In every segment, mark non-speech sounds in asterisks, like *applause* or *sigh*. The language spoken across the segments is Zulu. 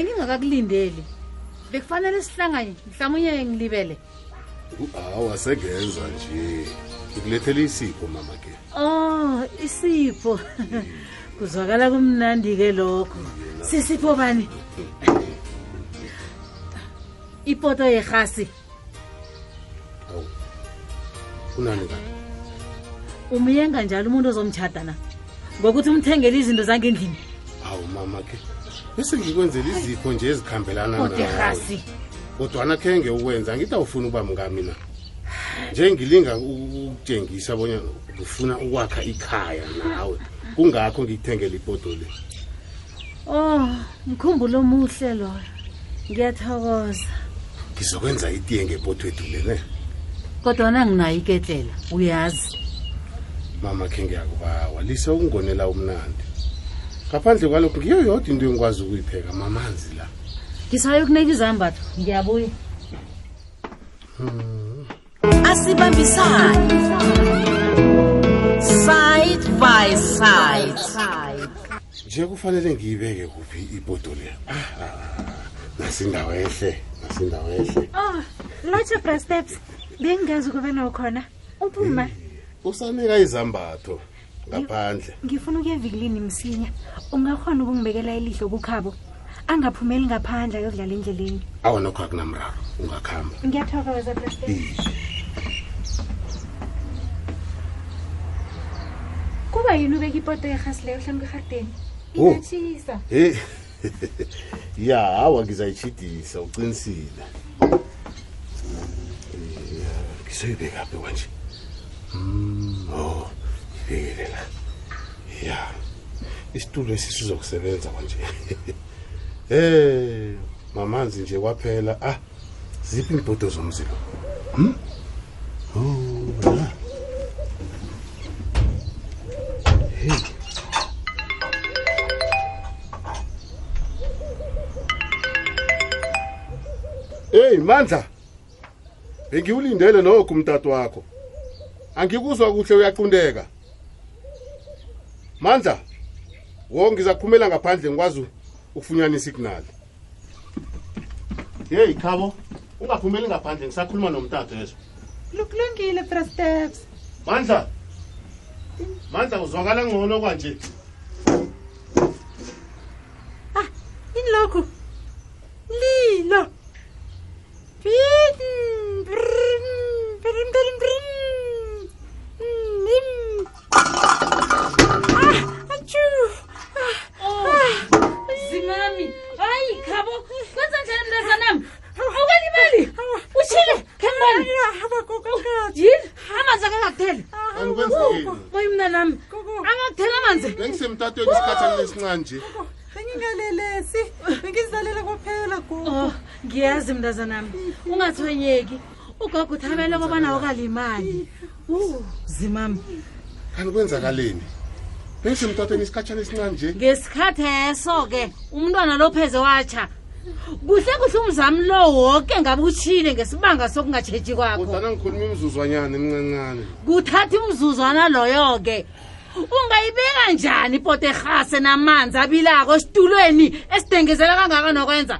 bengingakakulindeli. Bekufanele sihlanganye mhlawumunye ngilibele. Hawa sengenza nje. Ngikulethele isipho mama ke. Oh isipho. Kuzwakala kumnandi-ke lokho. Sisipho bani? Ipoto yerhasi. Awu kunani kani umyenga njalo umuntu ozomtshada na ngokuthi umthengele izinto zangendlini. Hawu mama ke bese ngikwenzela izipho nje ezikhambelana nawe. kodwana khenge ukwenza angithi awufuni ukuba mngami na? Nje ngilinga u- ukutshengisa bona ngifuna ukwakha ikhaya nawe. Kungakho ngikuthengela ipoto le. Oh mkhumbulo omuhle loyo. Ngiyathokoza. Ngizokwenza itiye ngepoto ethu le ne? Kodwana nginayo iketlela uyazi. Mama khe ngiyakubawa. Lise ukungonela umnandi ngaphandle kwalokho ngiyo yodwa into engikwazi ukuyipheka mamanzi la ngisayokunika izambatho ngiyabuya asibambisane side by side nje kufanele ngiyibeke kuphi ipoto le Ah, ah, ah. nasindawo ehle nasindawo ehle Oh, lotsha bra steps. Bengazi kube nokhona. Uphuma. usanika izambatho ngaphandle Ngifuna ukuya evikilini msinya. Ungakhona ukungibekela ilihlo kukhabo. Angaphumeli ngaphandle ayodlala endleleni. awa nokho akunamraro ungakhamba Ngiyathokoza. Kuba yini ubeka ipoto yerhasileyo hlanu kweharteni? Oh. Ingatshisa. he *laughs* ya hawa ngizayitshidisa ucinisile ngisoyibekaphi kwanje Mm, oh ibekele la ya isitulo esi sizokusebenza kwanje eh mamanzi nje kwaphela ah ziphi iimpoto zomzilo Hmm? oh la hey Hey Mandla. Bengiwulindele nokho umntatu wakho. Angikuzwa kuhle uyaqundeka. Mandla. Wo ngizakuphumela ngaphandle ngikwazi ukufunyana isignal. Hey Khabo, ungaphumeli ngaphandle ngisakhuluma nomntatu yeso. Lukulungile bra steps. Mandla. Mandla uzwakala ngcono kwanje. Ah, ini lokhu? Lilo. Pin, brin, brin, brin, zimami. Hayi khabo. Kwenza njani mntazanami awukalimali utshile khembali oh, yini? Amanzi akakakuthele ah, bayi mna nami akakuthele amanzi. Bengisemtatweni isikhathani lesincanje. Bengingalelesi. Bengizilalela kwaphela gogo. Oh, ngiyazi mntazanami ungathonyeki ugogo uthabele kwabanawo kalimali oh, zimami. Kanti kwenzakaleni? Bengisemtatweni isikhathana esincane nje. ngesikhathi eso-ke umntwana lopheze watsha kuhle kuhle umzami lo woke ngabe utshile ngesibanga sokungatshetshi kwakho. Kodwana ngikhuluma imizuzwanyana emncancane. kuthatha imzuzwana loyo-ke. Ungayibeka njani ipoto erhase namanzi abilako esitulweni esidengezela kangaka nokwenza?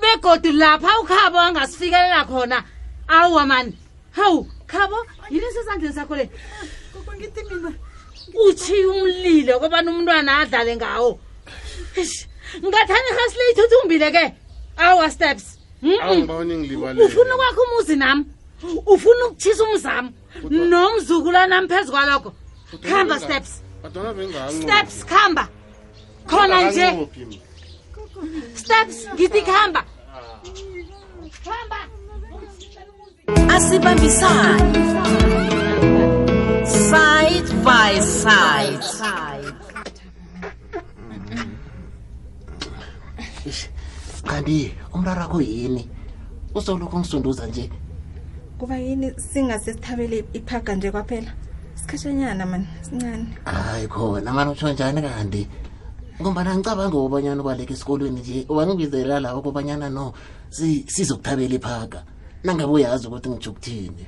Begodi lapha ukhabo angasifikelela khona. Awa mani. Hawu khabo yini sesandleni sakho le? Ngithi mina. Utshiye umlilo kobana umntwana adlale ngawo? Ngathani irhasi le ithuthumbile ke? Awa steps. Ufuna ukwakho umuzi nami ufuna ukutshisa umzami nomzukulwana phezu kwalokho? Khamba steps. Steps khamba. Khona nje. Steps ngithi khamba. Khamba. Asibambisane side by side. Kanti umraro akho yini? Usolokhu ngisunduza nje. Kuba yini singasesithabele iphaga nje kwaphela? Sikhatshanyana mani sincane. Hayi khona mani utsho njani kanti? Ngombana ngicabanga ukobanyana ubaleka esikolweni nje wangibizela lapho kobanyana no si- sizokuthabela iphaga. Nangabe uyazi ukuthi ngitsho ukuthini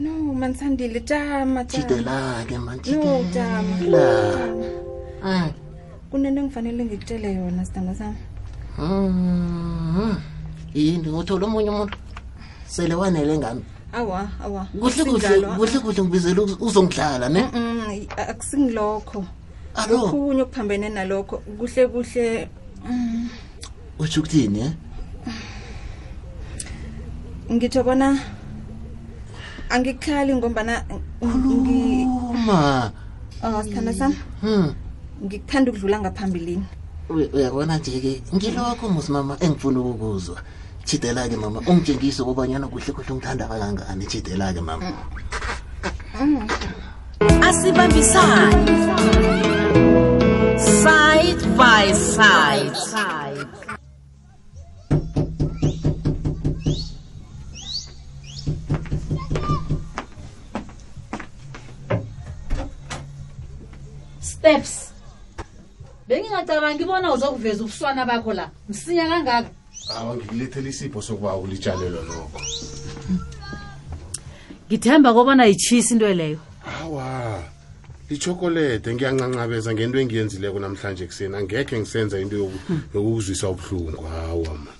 no manisandile jama jama jidela-ke man no jidela jama. Mm. kunento engifanele ngikutshele yona sidanga sami Mhm. yini uthole omunye umuntu sele wanele ngami awa awa kuhle kuhle ah. kuhle kuhle ngibizele uz- uzongidlala ne akusingilokho alo okhunye okuphambene nalokho kuhle kuhle mm, utsho ukuthini eh? ngitsho bona angikuhlali ngombana uma. Ah, sithanda sami. Hmm. ngikuthanda ukudlula ngaphambilini. Uy- uyabona nje-ke ngilokho musimama engifuna ukukuzwa. Jidela-ke mama ungitshengise ukubanyana kuhle kuhle ungithanda kangangani. Jidela-ke mama. Asibambisane. Side by side steps. Bengingacabangi ngibona uzokuveza ubuswana bakho la. Msinya kangaka? Awa ngikulethela isipho sokuba ulitshalelwa lokho. Ngithemba kobona yitshisa into leyo. Hawa lichokolete ngiyancancabeza ngento engiyenzileko namhlanje kuseni angekhe ngisenza into yokuzwisa ubuhlungu. Hawa ma.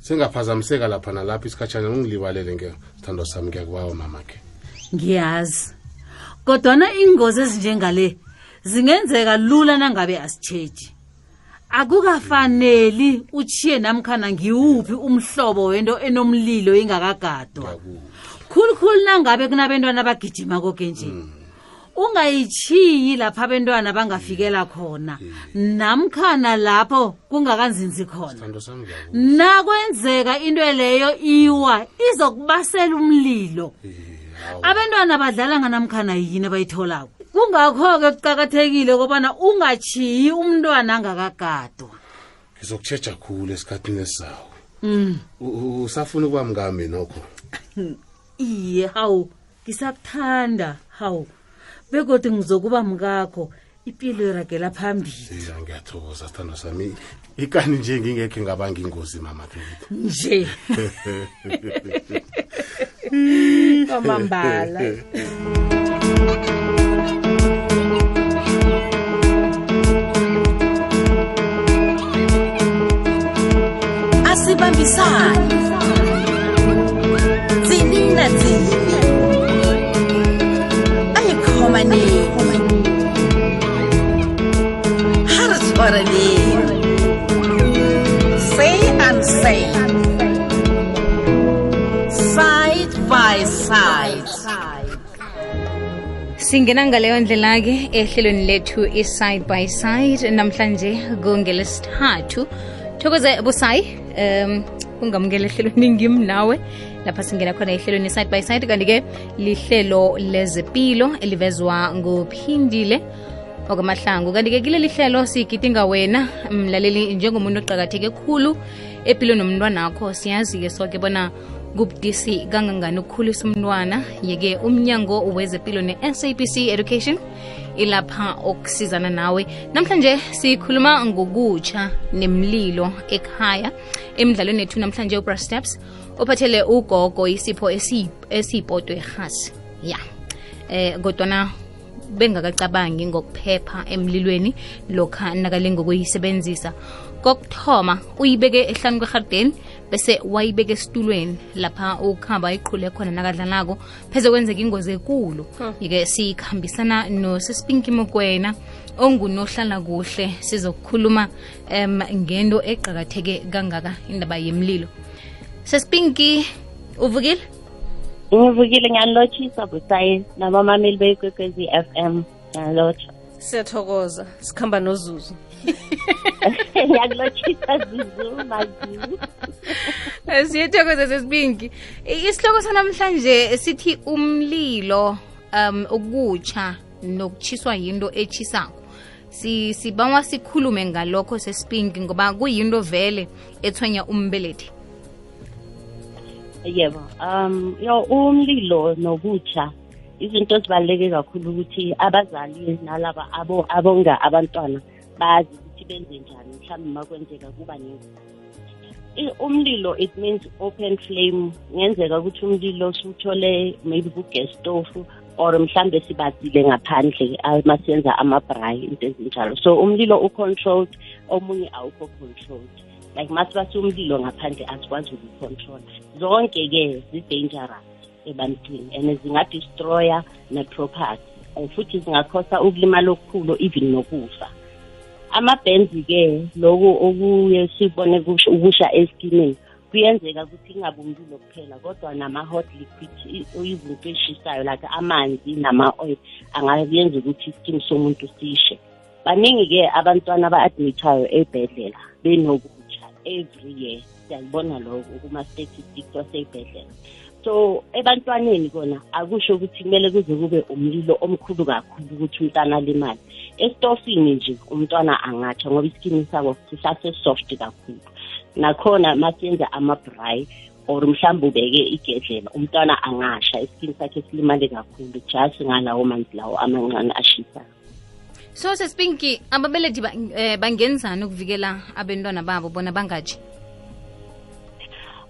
Sengaphazamiseka lapha nalapha isikhatshana ungilibalele ngesithandwa sami. Ngiyakubawa mamakhe ngiyazi. Kodwana iingozi ezinjengale zingenzeka lula nangabe asitsheji akukafaneli uchiye namkhana ngiwuphi umhlobo wento enomlilo ingakagadwa. Khulukhulu nangabe kunabentwana abagijima koke nje ungayichiyi lapha abentwana bangafikela khona namkhana lapho kungakanzinzi khona. Nakwenzeka into leyo iwa izokubasela umlilo. Abantwana badlala nganamkhana yini abayitholako? Kungakho-ke kuqakathekile kobana ungachiyi umntwana angakagadwa ngizokutshetsha khulu esikhathini esizawo mm. Usafuna ukuba mngami nokho? *laughs* Iye hawu ngisakuthanda hawu. Begodwa ngizokuba mkakho impilo iragela phambili. Iya ngiyathokoza sithandwa sami. Ikani nje ngingekhe ngabanga ingozi mamakhe nje. *laughs* *laughs* Kwamambala asibambisane tsininda tsini ayikhomaneni ha re tshwaraneng say and say side by side singena ngaleyo ndlela-ke ehlelweni lethu i-side by side namhlanje kungelesithathu thokoze busayi um ungamukela ehlelweni ngim nawe. Lapha singena khona ehlelweni side by side kanti-ke lihlelo lezempilo elivezwa nguphindile okwamahlangu. Kanti-ke kileli hlelo sigidinga wena mlaleli njengomuntu oqakatheke khulu empilweni nomntwanakho. Siyazi-ke soke bona kubudisi kangangani ukukhulisa umntwana. Yeke umnyango wezempilo ne-sabc education ilapha okusizana nawe. Namhlanje sikhuluma ngokutsha nemlilo ekhaya. Emidlalweni ethu namhlanje ubra steps ophathele ugogo isipho esi- esiyipotwe erhasi ya. Eh kodwana bengakacabangi ngokuphepha emlilweni lokha nakalinga ukuyisebenzisa kokuthoma uyibeke ehlanu kwehardeni bese wayibeke esitulweni lapha ukuhamba ayiqhule khona nakadlalako pheze kwenzeka ingozi ekulu. Yike sikhambisana nosespinki mokwena ongunohlala kuhle sizokukhuluma um ngento eqakatheke kangaka indaba yemlilo. Sespinki uvukile ngivukile ngiyanilotshisa busayi nabamameli beyikwekwezi f m ngiyalotsha siyathokoza sikhamba nozuzu. *laughs* Ngiyakulotshisa zuzu mazibu siyathokoza sesibingi. Isihloko sanamhlanje sithi umlilo um ukutsha nokutshiswa yinto etshisako si sibawa sikhulume ngalokho sesipingi ngoba kuyinto vele ethwenya umbelethi yebo um yo umlilo nokutsha izinto ezibaluleke kakhulu ukuthi abazali nalaba abo abonga abantwana bazi ukuthi benze njani mhlawumbe uma kwenzeka kuba nengozi i- umlilo it means open flame. Ngenzeka ukuthi umlilo usuthole maybe ku-gas stove or mhlambe sibazile ngaphandle ah, masiyenza ama-braai into ezinjalo. So umlilo u-controlled omunye awukho controlled like masibase umlilo ngaphandle asikwazi ukucontrol zonke-ke zi-dangerous ebantwini and zingadestroya ne-property and futhi zingakhosa ukulimala okukhulu even nokufa. Amabhenzi-ke loku okuye sibone kusho- ukusha eskimini kuyenzeka ukuthi kungabi umlilo kuphela kodwa nama-hot liquid i- izinto eshisayo like amanzi nama-oil angayenza ukuthi iskim somuntu sishe. Baningi-ke abantwana aba-admithayo ey'bhedlela benokutsha every year. Siyayibona lokho kuma-statistics wasey'bhedlela so ebantwaneni kona akusho ukuthi kumele kuze kube umlilo omkhulu kakhulu ukuthi umntwana alimale. Esitofini nje umntwana angatsha ngoba iskini sabo sisase-soft kakhulu. Nakhona masiyenza ama-bry or mhlawumbe ubeke igedlela umntwana angasha iskini sakhe silimale kakhulu just ngalawo manzi lawo amancane ashisayo. So sesipinki ababelethi ba- eh, bangenzani ukuvikela abentwana babo bona bangaji?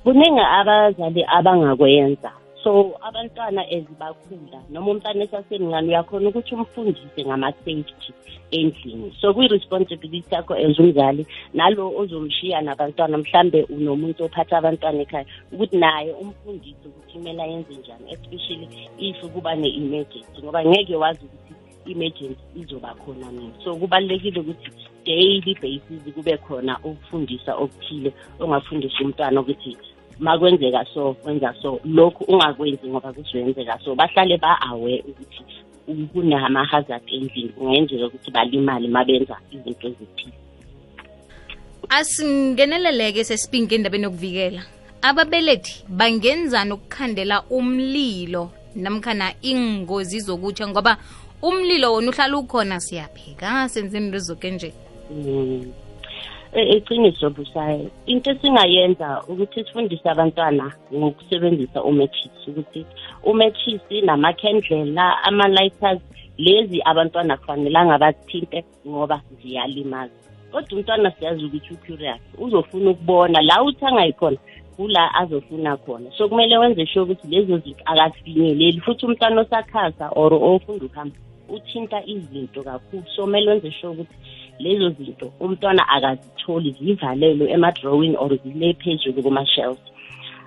Kuningi abazali abangakwenza. So abantwana as bakhula noma umntwana esasemncane uyakhona ukuthi umfundise ngama-safety endlini. So kuyi-responsibility yakho as umzali nalo ozomshiya nabantwana mhlambe unomuntu ophatha abantwana ekhaya ukuthi naye umfundise ukuthi kumele ayenze njani especially if kuba ne-emergency ngoba ngeke wazi ukuthi i-emergency izoba khona nini so kubalulekile ukuthi daily basis kube khona ukufundisa okuthile ongafundisa umntwana ukuthi makwenzeka so wenza so lokhu ungakwenzi ngoba kuzoyenzeka so. Bahlale ba-aware ukuthi kunama-hazard endlini kungayenzeka ukuthi balimale ma benza izinto ezithile. Asingeneleleke sesipinki endabeni yokuvikela. Ababelethi bangenzani ukukhandela umlilo namkhana ingozi zokutsha? Ngoba umlilo wona uhlala ukhona siyapheka senze into zoke nje. Mm. E- iqiniso busayo into esingayenza ukuthi sifundise abantwana ngokusebenzisa umethisi ukuthi umethisi namakhendlela ama-lighters lezi abantwana kufanelanga bathinte ngoba ziyalimaza. Kodwa umntwana siyazi ukuthi ucurious uzofuna ukubona la uthi angayikhona kula azofuna khona. So kumele wenze sure ukuthi lezo zinto akazifinyeleli futhi umntwana osakhasa or ofunda ukuhamba uthinta izinto kakhulu. So kumele wenze sure ukuthi lezo zinto umntwana akazitholi zivalelwe ema-drawing or zile phezulu kuma-shelves.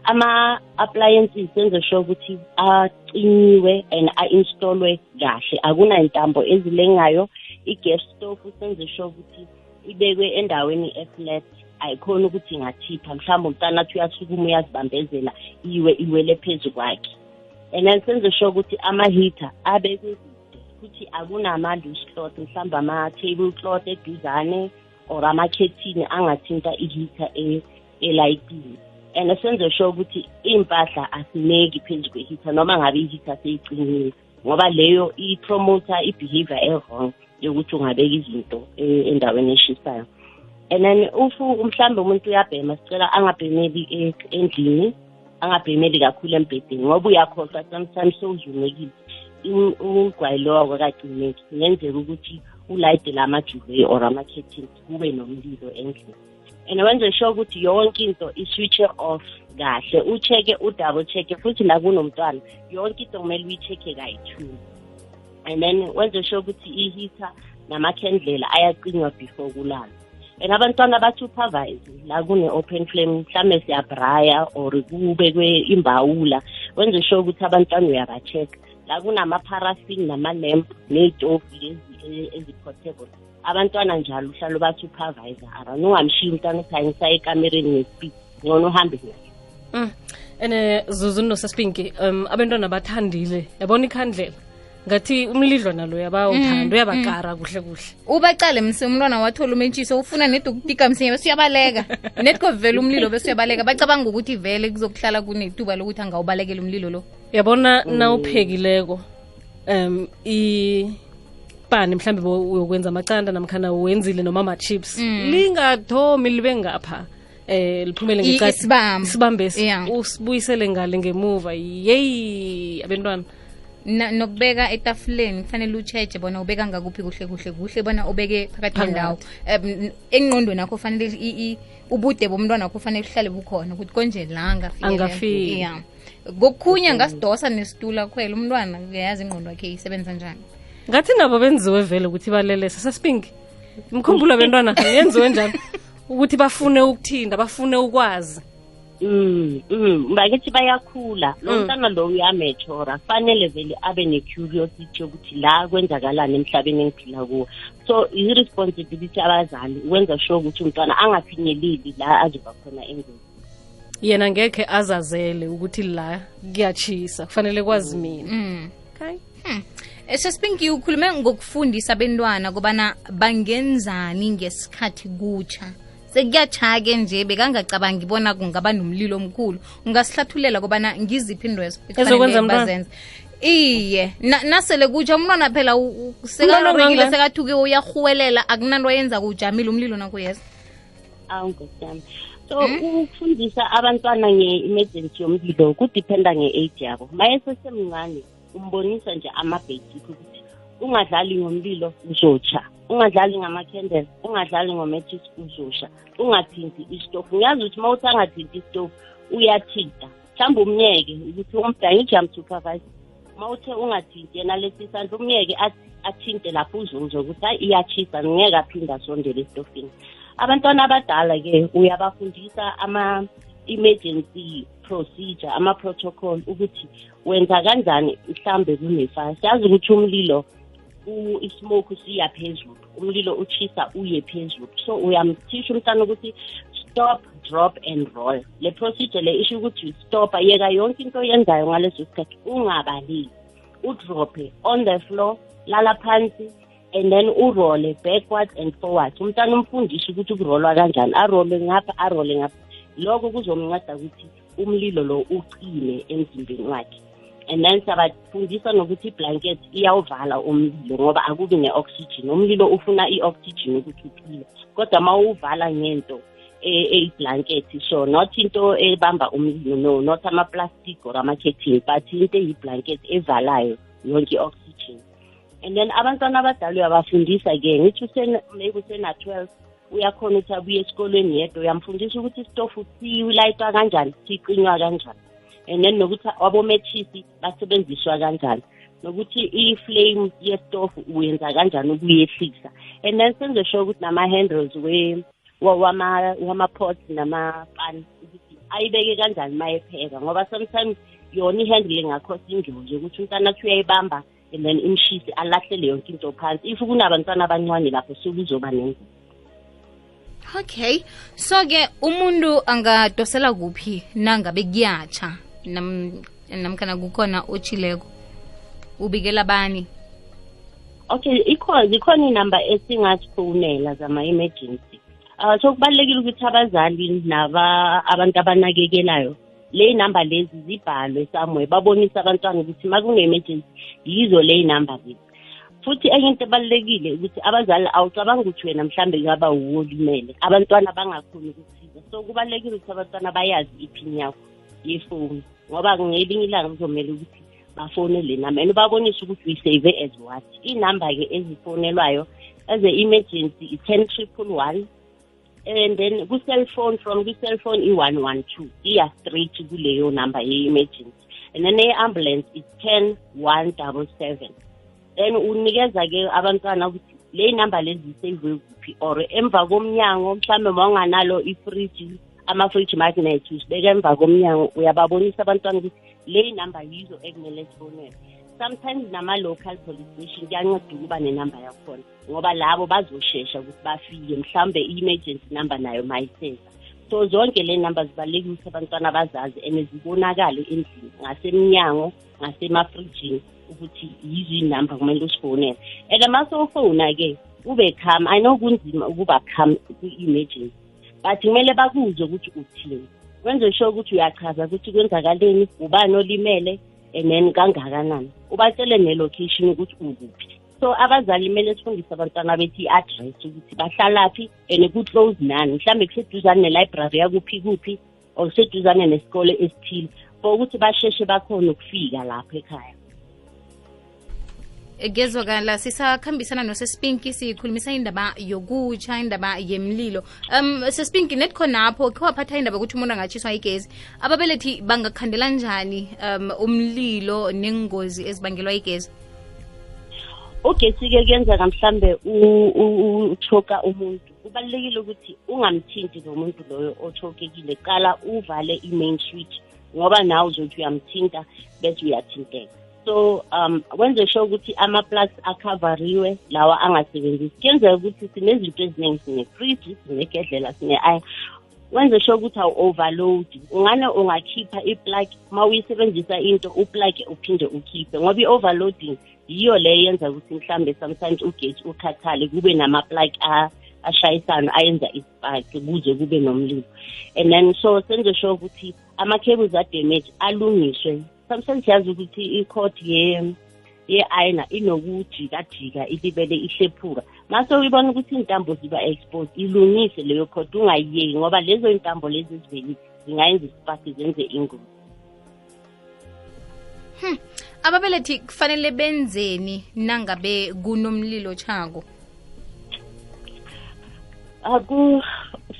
Ama-appliances senze sure ukuthi acinyiwe and a-installwe kahle. Akunayintambo ezilengayo. I-gas stove senze sure ukuthi ibekwe endaweni eflat. Ayikhona ukuthi ingathipha. Mhlawumbe umntana athi uyasukuma uyazibambezela iwe iwele phezu kwakhe. And then senze sure ukuthi ama-heater abekwe kude futhi akunama-loose cloth mhlawumbe ama-table cloth eduzane or amakhethini angathinta i-heater e- elayitini and senze sure ukuthi iy'mpahla asineki phezu kwe-heater noma ngabe i-heater seyicinile ngoba leyo i-promota i-behavior e-wrong yokuthi ungabeka izinto e- endaweni eshisayo. And then ufu mhlawumbe umuntu uyabhema sicela angabhemeli e- endlini angabhemeli kakhulu embhedeni ngoba uyakhohlwa sometimes sowuzumekile im- ugwayi lowo akakagcineki kungenzeka ukuthi ulayide la majuleyi or ama-curtains kube nomlilo endlini. And wenze sure ukuthi yonke into i-switche off kahle. Ucheck-e udouble check-e futhi la kunomntwana yonke into kumele uyi-check-e kayi-two. And then wenze sure ukuthi i-heater namakhendlela ayacinywa before kulala. And abantwana ba-supervise la kune-open flame mhlawumbe siyabraya or kubekwe imbawula. Wenze sure ukuthi abantwana uyaba-check la kunama-paraffin nama-lamp ney'tofu lezi ezi-portable abantwana njalo uhlala uba-supervisor aran ungamshiyi umntwana ukhanyisa ekamereni ngespeed ngcono uhambe naye Mm. ene zuzu nosespinki um abantwana bathandile yabona ikhandlela? Ngathi umlidlo nalo yabawuthanda Mm, uyabakara kuhle kuhle. Ubacale mse umntwana wathola umentshiso ufuna nedi ukutika msinya bese uyabaleka *laughs* netko vele umlilo bese uyabaleka bacabanga ukuthi vele kuzokuhlala kunetuba lokuthi angawubalekela umlilo lo yabona nawuphekileko um ipani mhlambe uyokwenza amacanda namkhana wenzile noma ama-chips Mm. lingathomi libe ngapha eh liphumele I- ngecadi. isibambo. isibambesi Yeah. usibuyisele ngale ngemuva yeyi abentwana Na- nokubeka etafuleni kufanele ucheje bona ubeka ngakuphi kuhle kuhle kuhle bona ubeke phakathi kwendawo um engqondweni akho fanele i- i- ubude bomntwana wakho ufanele uhlale bukhona ukuthi konje la Angafiki. Ya ngasidosa nesitulo akhwela umntwana uyayazi ingqondo wakhe isebenza njani. Ngathi nabo benziwe vele ukuthi balelese. Sasipingi mkhumbulo bentwana *laughs* yenziwe njani? Ukuthi bafune ukuthinda bafune ukwazi. Mm, mm, bakithi bayakhula. Lo Mm. mntana lo uyamethora. Kufanele vele abe ne-curiosity yokuthi la kwenzakalani emhlabeni engiphila kuwo. So i-responsibility abazali ukwenza sure ukuthi umntwana angafinyeleli la azoba khona engozini yena ngekhe azazele ukuthi la kuyachisa kufanele kwazi mina. Mm. okay? Sesipinki ukhulume ngokufundisa abentwana kobana bangenzani ngesikhathi kutsha sekuyatsha-ke nje bekangacabangi bona kungaba nomlilo omkhulu. Ungasihlathulela kobana ngiziphi indwezo iye nasele kutsha umntwana phela Umntwana sekathuke uyarhuwelela akunanto ayenza kujamile umlilo nakho yes? Awu nkosi yami so ukufundisa abantwana nge-emergency yomlilo kudiphenda nge-age yabo. Maye sesemncane umbonisa nje ama-basic ukuthi ungadlali ngomlilo uzotsha. Ungadlali ngama-candle ungadlali ngometris uzosha ungathinti isitofu ngiyazi ukuthi uma uthi angathinti isitofu uyathinta mhlawumbe umyeke ukuthi umdangijam supervise uma uthe ungathinti yena lesi isandla umyeke athi- athinte lapho uzuzwa ukuthi hayi iyachisa ngeke aphinde asondele esitofini. Abantwana abadala-ke uyabafundisa ama-emergency procedure ama-protocol ukuthi wenza kanjani mhlambe kunefire siyazi ukuthi umlilo ismoke siya phezulu umlilo uchisa uye phezulu. So uyamthisha umntana ukuthi stop drop and roll. Le procedure le isho ukuthi stoppa yeka yonke into oyenzayo ngaleso sikhathi ungabaleki. Udrophe on the floor lala phansi and then urole backwards and forwards. Umntana umfundishe ukuthi kurolwa kanjani arole ngapha arole ngapha. Lokho kuzomnceda ukuthi umlilo lo ucime emzimbeni wakhe. And then siyabafundisa nokuthi iblanket iyawuvala umlilo ngoba akubi ne-oxygen. Umlilo ufuna i-oxygen ukuthi uphile kodwa ma uwuvala ngento eyiblanket so not into ebamba umlilo no not ama-plastic or ama-curtain but into eyiblanket evalayo yonke i-oxygen. And then abantwana abadala uyabafundisa-ke ngithi maybe usena-twelve uyakhona ukuthi abuye esikolweni yedwa. Uyamfundisa ukuthi isitofu silayitwa kanjani siqinywa kanjani. And then nokuthi abomethisi basebenziswa kanjani. Nokuthi i-flame yesitofu uyenza kanjani ukuyehlisa. And then senze sure ukuthi nama-handles we- wa- wama- wama-pots namapani ukuthi ayibeke kanjani uma epheka ngoba sometimes yona i-handle ingakhosa ingozi yokuthi umntana athi uyayibamba and then imshisi alahlele yonke into phansi. If kunabantwana abancane lapho sekuzoba nengozi. Okay. So-ke umuntu angadosela kuphi nangabe kuyatsha? Nam, namkhana kukhona otshileko ubikela bani? Okay ikhona zikhona inamba esingazifonela zama-emergency. Uh, so kubalulekile ukuthi abazali naba abantu abanakekelayo le namba lezi zibhalwe somewhere babonise abantwana ukuthi ma kune-emergency yizo le namba lezi. Futhi enye into ebalulekile ukuthi abazali awucabanga ukuthi wena mhlambe ngaba wuwo olimele abantwana bangakhoni ukusiza. So kubalulekile ukuthi abantwana bayazi iphini yakho yefoni ngoba ngelinye ilanga kuzomele ukuthi bafone le namba and babonise ukuthi uyisave as what. Inamba-ke ezifonelwayo as a-emergency i-ten triple one and then ku-cellphone from kwi-cellphone i-one one two iya straight kuleyo number ye-emergency. And then e-ambulance is ten one double seven. Then unikeza-ke abantwana ukuthi le number lezi ziseyivwe kuphi or emva komnyango mhlawumbe ma unganalo ifriji ama-fridge magnet usibeka emva komnyango uyababonisa abantwana ukuthi le number yizo ekumele sifonele sometimes nama-local police station kuyanceda ukuba nenamba yakhona ngoba labo bazoshesha ukuthi bafike mhlawumbe i-emergency number nayo mayisenza so zonke le number zibalulekile ukuthi abantwana bazazi and zibonakale endlini ngasemnyango ngasemafrijini ukuthi yizo iy'namba kumele usifonele and masowufona-ke ube kham i know kunzima ukuba kham kwi-emergency but kumele bakuzwe ukuthi uthini. Wenze sure ukuthi uyachaza ukuthi kwenzakaleni ubani olimele and kangakanani? Ubatshele ne-location ukuthi ukuphi so abazali kumele sifundise abantwana bethu i-address ukuthi bahlalaphi and ku-close nani. Mhlawumbe kuseduzane ne-library yakuphi kuphi or kuseduzane nesikole esithile. For ukuthi basheshe bakhona ukufika lapho ekhaya. Gezwakala sisakhambisana nosespinki sikhulumisa indaba yokutsha indaba yemlilo. Um sespinki net khonapho khe waphatha indaba ukuthi umuntu angatshiswa igezi ababelethi bangakhandela njani um umlilo nengozi ezibangelwa igezi ugesi-ke kuyenzeka mhlambe u- u- umuntu. Kubalulekile ukuthi ungamthinti nomuntu loyo othokekile qala uvale i-main switch ngoba nawe uzothi uyamthinta bese uyathinteka so um wenze sure ukuthi ama-plugs akhavariwe lawa angasebenzisi. Kuyenzeka ukuthi sinezinto eziningi sine-fridge sinegedlela sine-aya wenze sure ukuthi awu-overload. Ungane ungakhipha i-plug ma uyisebenzisa into uplug uphinde ukhiphe ngoba i-overloading yiyo le yenza ukuthi mhlambe sometimes ugesi ukhathale kube nama-plug a- ashayisana ayenza ispark kuze kube nomlilo. And then so senze sure ukuthi ama-cables adamage alungiswe. Sometimes yazi ukuthi i-code ye ye-ayina inokujikajika ilibele ihlephuka mase uyibona ukuthi iy'ntambo ziba exposed ilungise leyo code ungayiyeki ngoba lezo y'ntambo lezi ezivelile zingayenza ispark zenze ingozi. Hmm. ababelethi kufanele benzeni nangabe kunomlilo chako aku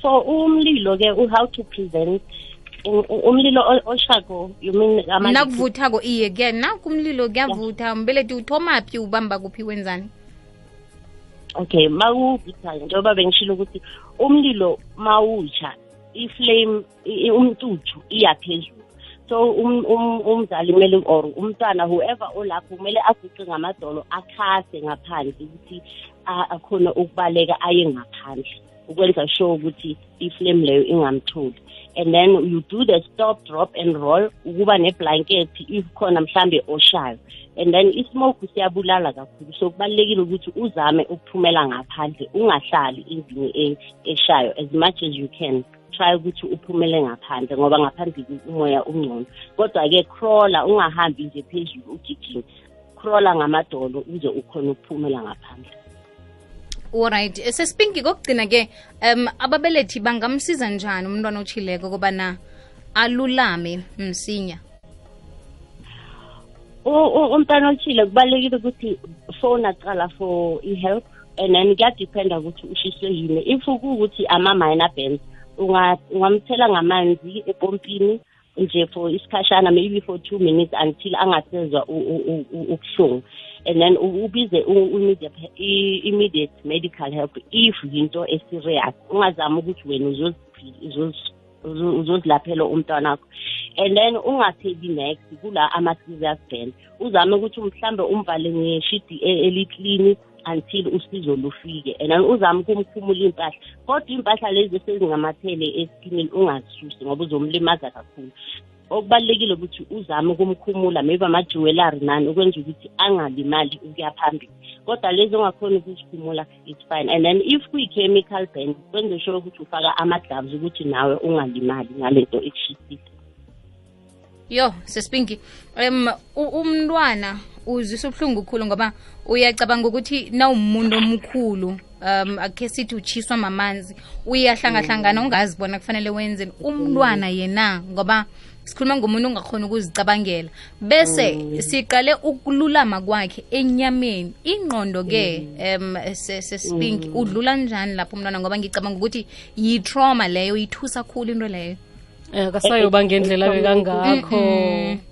for umlilo ke u-how to prevent umlilo oshako you mean nakuvuthako iye kuya nakumlilo kuyavutha umbelethi uthomaphi ubamba kuphi wenzani? Okay mawuvuthayo njengoba bengishilo ukuthi umlilo mawutsha iflame umtuthu iya phezulu so um- um- umzali kumele or umntwana whoever olapho kumele aguqe ngamadolo akhase ngaphandle ukuthi a- akhone ukubaleka aye ngaphandle. Ukwenza sure ukuthi iflame leyo ingamtholi. And then you do the stop drop and roll ukuba neblanket if khona mhlambe oshayo. And then ismoke siyabulala kakhulu. So kubalulekile ukuthi uzame ukuphumela ngaphandle ungahlali endlini e- eshayo as much as you can. Try ukuthi uphumele ngaphandle ngoba ngaphandle umoya ungcono. Kodwa-ke crawler ungahambi nje phezulu ugijima crawler ngamadolo uze ukhona ukuphumela ngaphandle. Alright sespinki kokugcina-ke um ababelethi bangamsiza njani umntwana otshileko kobana alulame msinya? Umntwana othile kubalulekile ukuthi phone aqala for i-help and then kuyadiphenda ukuthi ushiswe yini. If kuwukuthi ama-minor bands unga- ungamthela ngamanzi epompini nje for isikhashana maybe for two minutes until angasezwa ubuhlungu. And then ubize immediate medical help if yinto eserious. Ungazami ukuthi wena uzozi- uzozi- uzo- uzozilaphela umntwana wakho and then ungathebi next kula ama-serious band. Uzame ukuthi mhlambe umvale ngeshidi e- eliklini until usizo lufike. And then uzame ukumkhumula iy'mpahla kodwa iy'mpahla lezi esezingamathele eskinini ungazisusi ngoba uzomlimaza kakhulu. Okubalulekile ukuthi uzame ukumkhumula maybe ama-jewelary nani ukwenza ukuthi angalimali ukuya phambili. Kodwa lezi ongakhona ukuzikhumula it's fine. And then if kuyi-chemical band kwenze sure ukuthi ufaka ama-gloves ukuthi nawe ungalimali ngalento ekushisile yo sespinki um u- umntwana uzwisa ubuhlungu khulu ngoba uyacabanga ukuthi nawumuntu omkhulu um akhe sithi utshiswa mamanzi uyahlangahlangana ungazibona kufanele wenzeni umntwana yena ngoba sikhuluma ngomuntu ongakhona ukuzicabangela. Bese siqale ukululama kwakhe enyameni. Ingqondo-ke um sespinki udlula njani lapho umntwana? Ngoba ngicabanga ukuthi yi-trauma leyo yithusa khulu into leyo. Um kasayoba ngendlela bekangakho Mm-mm. mm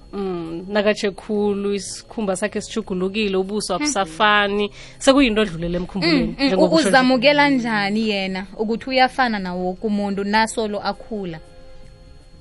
nakatshe khulu isikhumba sakhe sijugulukile ubuso abusafani. Sekuyinto edlulele emkhumbulweni Mm, mm, uzamukela njani yena? Ukuthi uyafana nawoke umuntu nasolo akhula?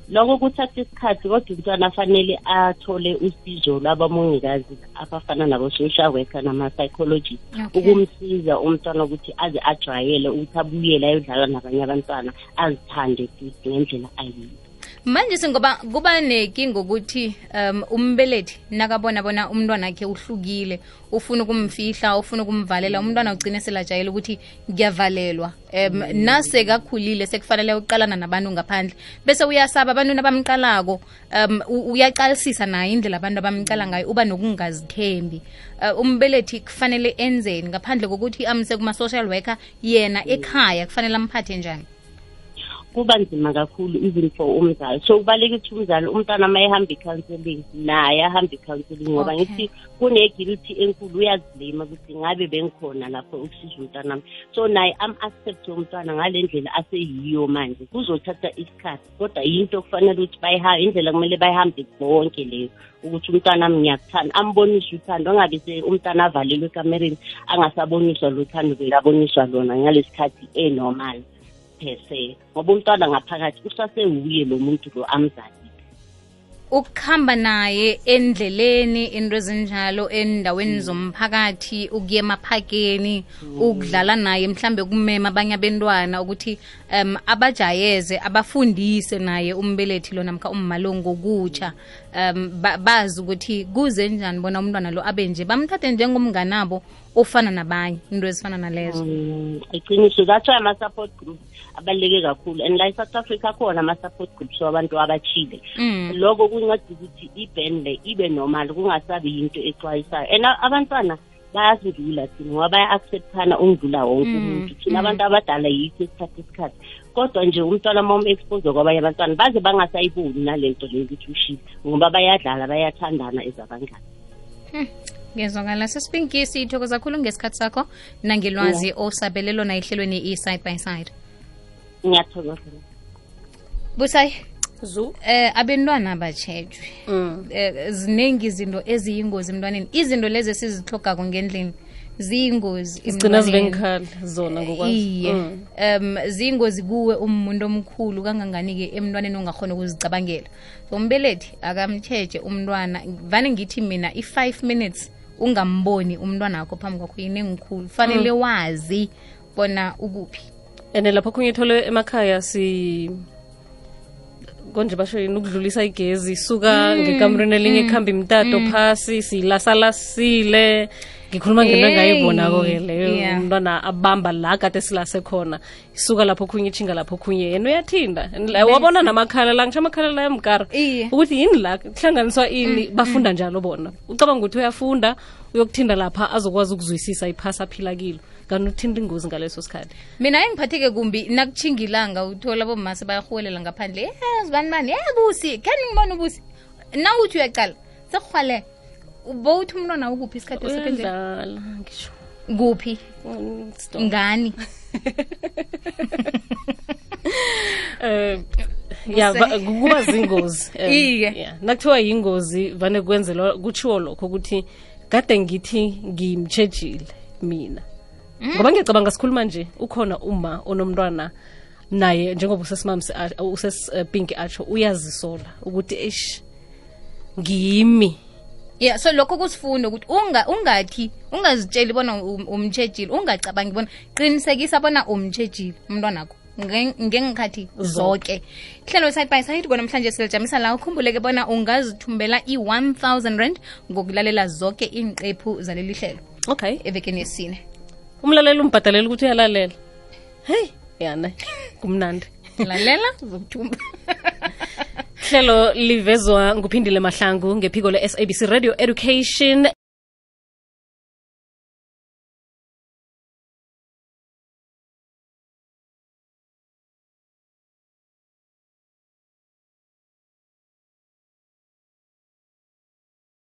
Lokho kuthatha isikhathi kodwa umntwana afanele athole usizo lwabamongikazi abafana nabo-social worker nama-psychologist Okay. ukumsiza umntwana ukuthi aze ajwayele ukuthi abuyele ayodlala nabanye abantwana azithande futhi ngendlela ayiyo manje singoba kuba nenkinga ukuthi um umbelethi nakabona bona umntwana akhe uhlukile ufuna ukumfihla ufuna ukumvalela umntwana ugcine selajayela ukuthi ngiyavalelwa um nasekakhulile sekufanele uqalana nabantu ngaphandle bese uyasaba abantu abamqalako um uyaqalisisa naye indlela abantu abamqala ngayo uba nokungazithembi. Uh, umbelethi kufanele enzeni ngaphandle kokuthi amse kuma-social worker yena ekhaya kufanele amphathe njani kuba nzima kakhulu even for umzali. So kubalulekile ukuthi umzali umntwana uma ehamba i-counselling naye ahambe i-counselling ngoba Okay. ngithi kune-guilty enkulu uyazilima ukuthi ngabe bengikhona lapho ukusiza umntwanami so naye am-accept umntwana ngale ndlela aseyiyo manje. Kuzothatha isikhathi kodwa yinto kufanele ukuthi bayihambe indlela kumele bayihambe bonke leyo ukuthi umntwanami ngiyakuthanda. Ambonise uthando angabe se umntwana avalelwe ekamereni angasaboniswa lo thando bekaboniswa lona ngalesi khathi enormal. Per ngoba umntwana ngaphakathi usasewuye lo muntu lo amzali ukuhamba naye endleleni into ezinjalo endaweni zomphakathi ukuya emaphakeni ukudlala naye mhlambe kumema abanye abentwana ukuthi um abajayeze abafundise naye umbelethi lo namkha ummalongo ngokutsha. Um ba- bazi ukuthi kuze njani bona umntwana lo abe nje. Bamthathe njengomnganabo ofana nabanye into ezifana nalezo. Mm, iqiniso that's why ama-support group abaluleke kakhulu. And la e-south africa akhona ama-support groups wabantu abachile Mm. lokho kunceda ukuthi ibhand le ibe normal kungasabi yinto exwayisayo. And a- abantwana bayasindlula thina ngoba baya-acceptana undlula wonke umuntu. Thina abantu abadala yikho esikhathi. Isikhathi kodwa nje umntwana uma umu-expose kwabanye abantwana baze bangasayiboni nale nto leyo ukuthi ushile ngoba bayadlala bayathandana as abangani ngezwakala sesipinki sithokoza kakhulu ngesikhathi sakho nangelwazi osabele lona ehlelweni i-side by side. Ngiyathokoza. Busayi zu. eh abantwana abatshejwe eh ziningi izinto eziyingozi emntwaneni. Izinto lezi esizihlogako ngendlini ziyingozi zigcina zibengikhali zona ngokwazi. Iye. Mm. um ziyingozi kuwe umuntu omkhulu kangangani-ke emntwaneni ongakhona ukuzicabangela. So umbelethi akamtshetshe umntwana. Vane ngithi mina i-five minutes ungamboni umntwana wakho phambi kwakho yini yinengikhulu fanele mm. wazi bona ukuphi. And lapho khunye thole emakhaya si konje basho yini ukudlulisa igezi suka ngekamureni elinye ekuhamba imtato mm. phasi silasalasile ngikhuluma ngento Hey, engayibonako-ke leyo. Umntwana abamba la kade silase khona isuka lapho khunye ichinga lapho khunye yena uyathinda. Wabona namakhala la ngisho amakhala la emkara ukuthi yini la kuhlanganiswa ini bafunda njalo bona. Ucabanga ukuthi uyafunda uyokuthinda lapha azokwazi ukuzwisisa iphasi aphila kilo. Kanti uthinda ingozi ngaleso sikhathi. Mina engiphatheke kumbi nakuchingilanga uthola bomase bayarhuwelela ngaphandle. Ye zibani bani? Ye busi khani ngibona ubusi nawuthi uyacala uyaqala sekurhwale bowuthi umntwana ukuphi isikhathi ngisho. Kuphi ngani? *laughs* Eh ya kuba zingozi. *laughs* Eh, Iye. nakuthiwa yingozi vane kwenzelwa kutshiwo lokho ukuthi kade ngithi ngimtshejile mina. Ngoba ngiyacabanga sikhuluma nje ukhona uma onomntwana naye njengoba usesimami usesipinki atsho uyazisola ukuthi eish ngimi yeah so lokho kusifunda ukuthi unga ungathi ungazitsheli bona um- umtshejile ungacabangi bona qinisekisa bona umtshejile umntwanakho nge- ngengikhathi zonke hlelo side by side kwanamhlanje silijamisa la ukhumbuleke bona ungazithumbela i-1000 rand ngokulalela zonke iinqephu zaleli hlelo. Okay. Evekeni yesine. Umlaleli umbhadalela ukuthi uyalalela. Heyi yana kumnandi. Lalela? Zokuthumba *laughs* hlelo livezwa nguphindile mahlangu ngephiko le-sabc radio education